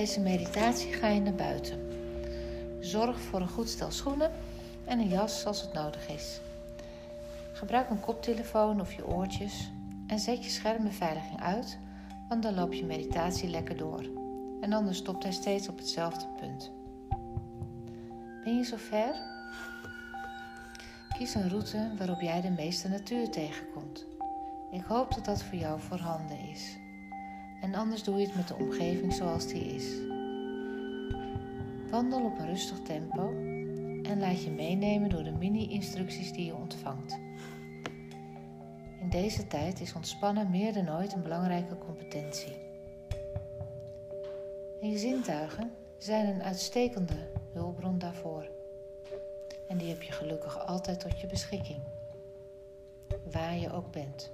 deze meditatie ga je naar buiten. Zorg voor een goed stel schoenen en een jas als het nodig is. Gebruik een koptelefoon of je oortjes en zet je schermbeveiliging uit, want dan loopt je meditatie lekker door. En anders stopt hij steeds op hetzelfde punt. Ben je zover? Kies een route waarop jij de meeste natuur tegenkomt. Ik hoop dat dat voor jou voorhanden is. En anders doe je het met de omgeving zoals die is. Wandel op een rustig tempo en laat je meenemen door de mini-instructies die je ontvangt. In deze tijd is ontspannen meer dan ooit een belangrijke competentie. En je zintuigen zijn een uitstekende hulpbron daarvoor. En die heb je gelukkig altijd tot je beschikking, waar je ook bent.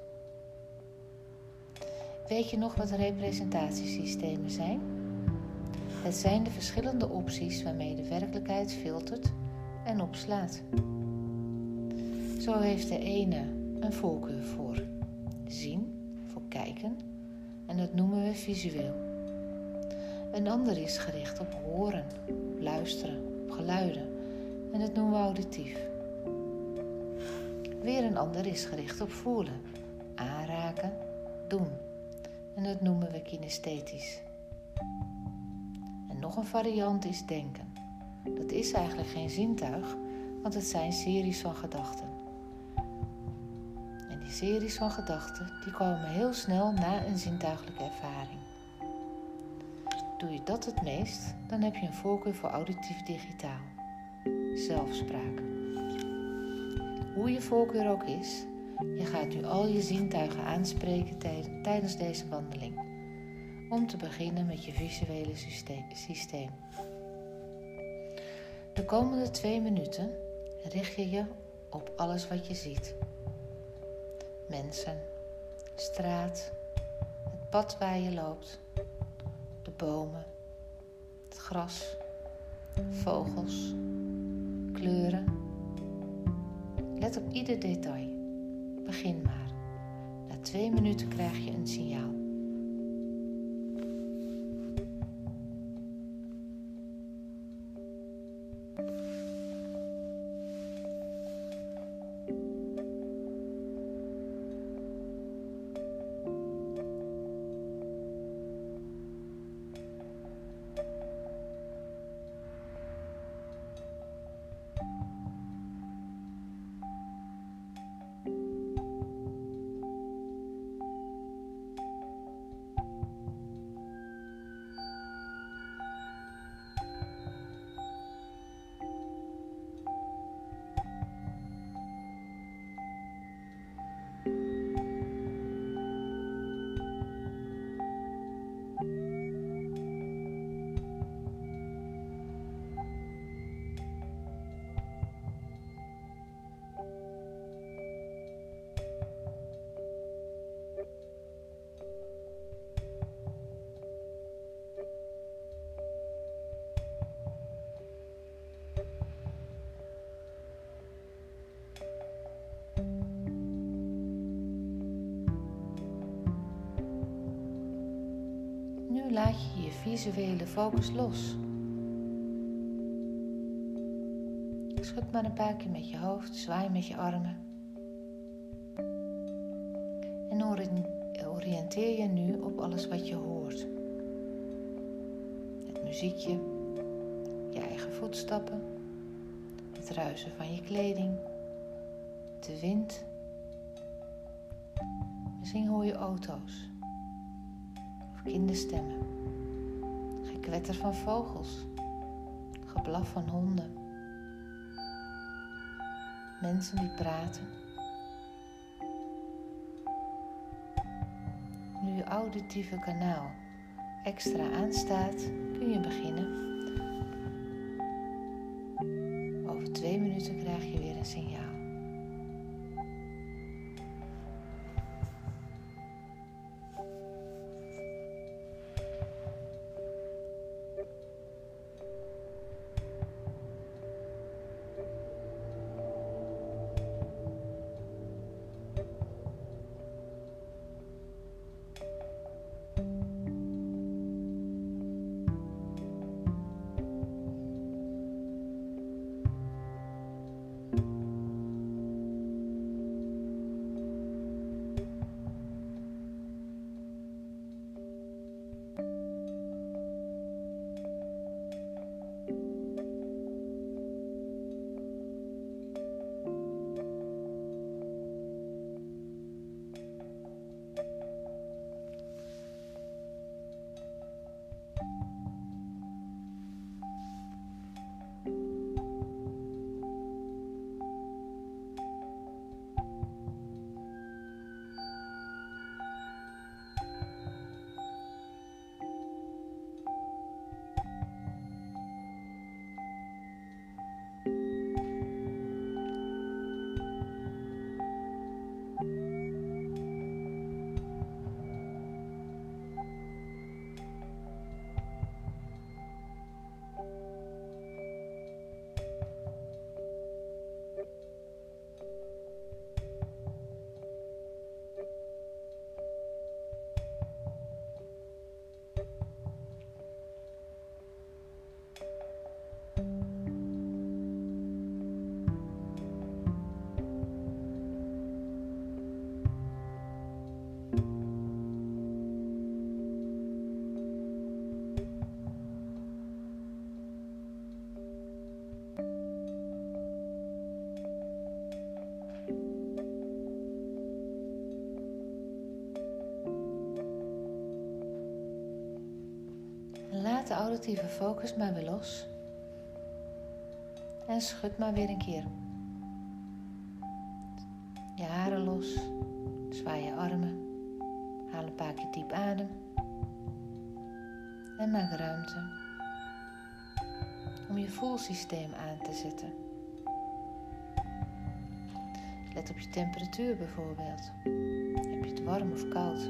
Weet je nog wat representatiesystemen zijn? Het zijn de verschillende opties waarmee de werkelijkheid filtert en opslaat. Zo heeft de ene een voorkeur voor zien, voor kijken, en dat noemen we visueel. Een ander is gericht op horen, luisteren, op geluiden, en dat noemen we auditief. Weer een ander is gericht op voelen, aanraken, doen, en dat noemen we kinesthetisch. En nog een variant is denken. Dat is eigenlijk geen zintuig, want het zijn series van gedachten. En die series van gedachten die komen heel snel na een zintuigelijke ervaring. Doe je dat het meest, dan heb je een voorkeur voor auditief digitaal. Zelfspraak. Hoe je voorkeur ook is, je gaat nu al je zintuigen aanspreken tijdens deze wandeling. Om te beginnen met je visuele systeem. De komende twee minuten richt je je op alles wat je ziet. Mensen, straat, het pad waar je loopt, de bomen, het gras, vogels, kleuren. Let op ieder detail. Begin maar. Na twee minuten krijg je een signaal. Laat je je visuele focus los. Schud maar een paar keer met je hoofd, zwaai met je armen. En oriënteer je nu op alles wat je hoort. Het muziekje, je eigen voetstappen, het ruisen van je kleding, de wind. Misschien hoor je auto's kinderstemmen, gekwetter van vogels, geblaf van honden, mensen die praten. Nu je auditieve kanaal extra aanstaat, kun je beginnen. Auditieve focus maar weer los. En schud maar weer een keer. Je haren los. Zwaai je armen. Haal een paar keer diep adem. En maak ruimte om je voelsysteem aan te zetten. Let op je temperatuur bijvoorbeeld. Heb je het warm of koud?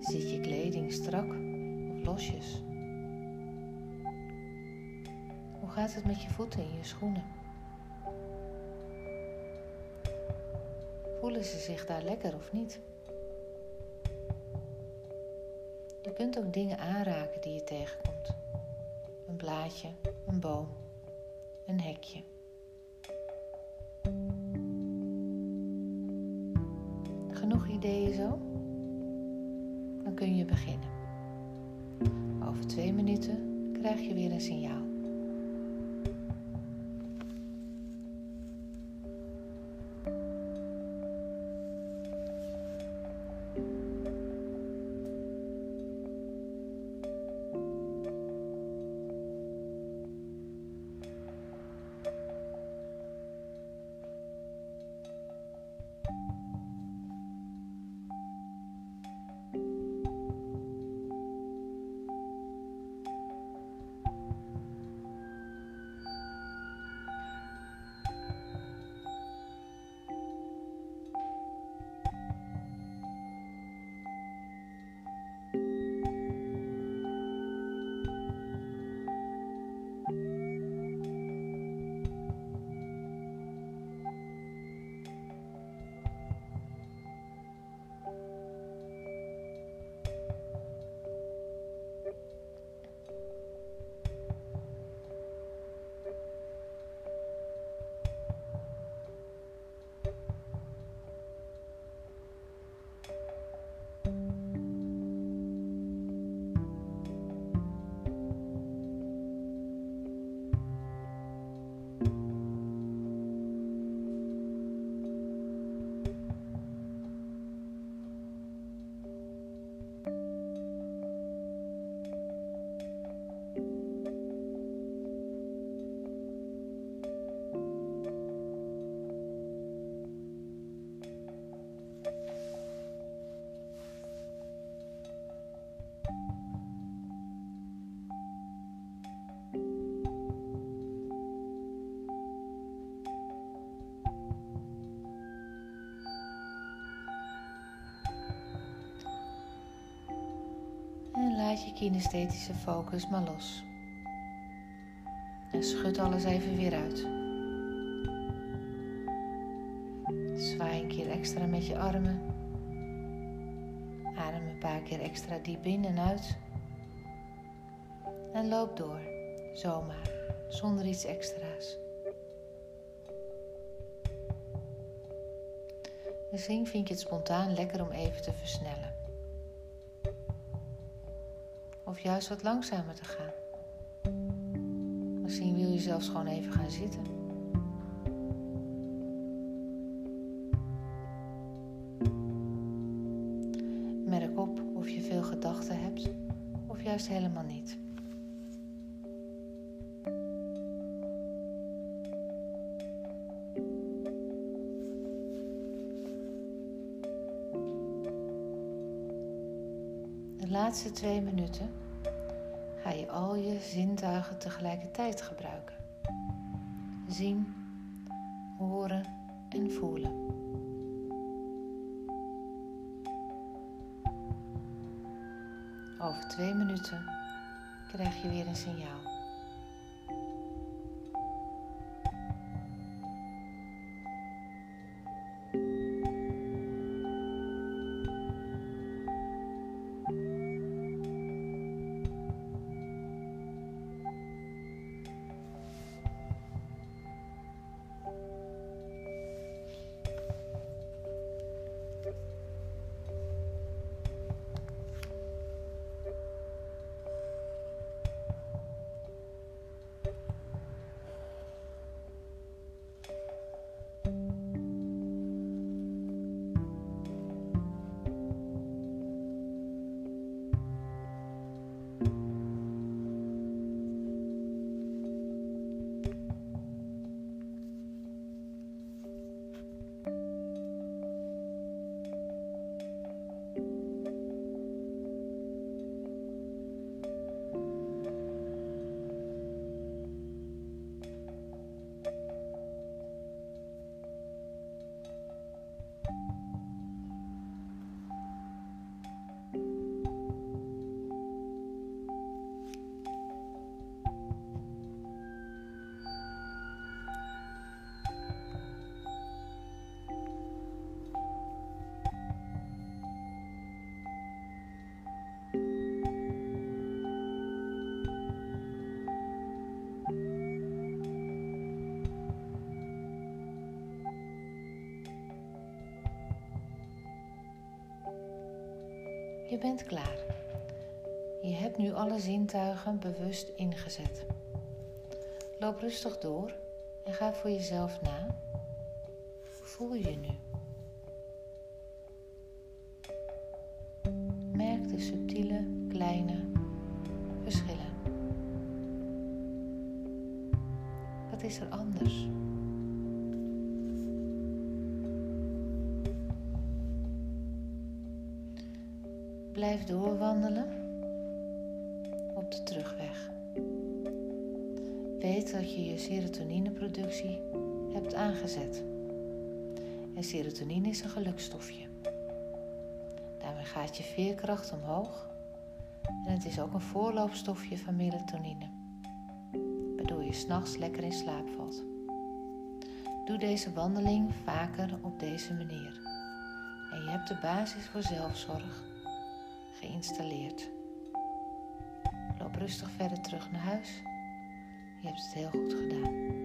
Zit je kleding strak losjes? Hoe gaat het met je voeten en je schoenen? Voelen ze zich daar lekker of niet? Je kunt ook dingen aanraken die je tegenkomt. Een blaadje, een boom, een hekje. Genoeg ideeën zo? Dan kun je beginnen. Over twee minuten krijg je weer een signaal. Je kinesthetische focus maar los. En schud alles even weer uit. Zwaai een keer extra met je armen. Adem een paar keer extra diep in en uit. En loop door, zomaar, zonder iets extra's. Misschien vind je het spontaan lekker om even te versnellen juist wat langzamer te gaan. Misschien wil je zelfs gewoon even gaan zitten. Merk op of je veel gedachten hebt of juist helemaal niet. De laatste twee minuten ga je al je zintuigen tegelijkertijd gebruiken. Zien, horen en voelen. Over twee minuten krijg je weer een signaal. Je bent klaar. Je hebt nu alle zintuigen bewust ingezet. Loop rustig door en ga voor jezelf na. Hoe voel je je nu? Merk de subtiele, kleine verschillen. Wat is er anders? Blijf doorwandelen op de terugweg. Weet dat je je serotonineproductie hebt aangezet. En serotonine is een gelukstofje. Daarmee gaat je veerkracht omhoog en het is ook een voorloopstofje van melatonine, waardoor je s'nachts lekker in slaap valt. Doe deze wandeling vaker op deze manier en je hebt de basis voor zelfzorg geïnstalleerd. Loop rustig verder terug naar huis. Je hebt het heel goed gedaan.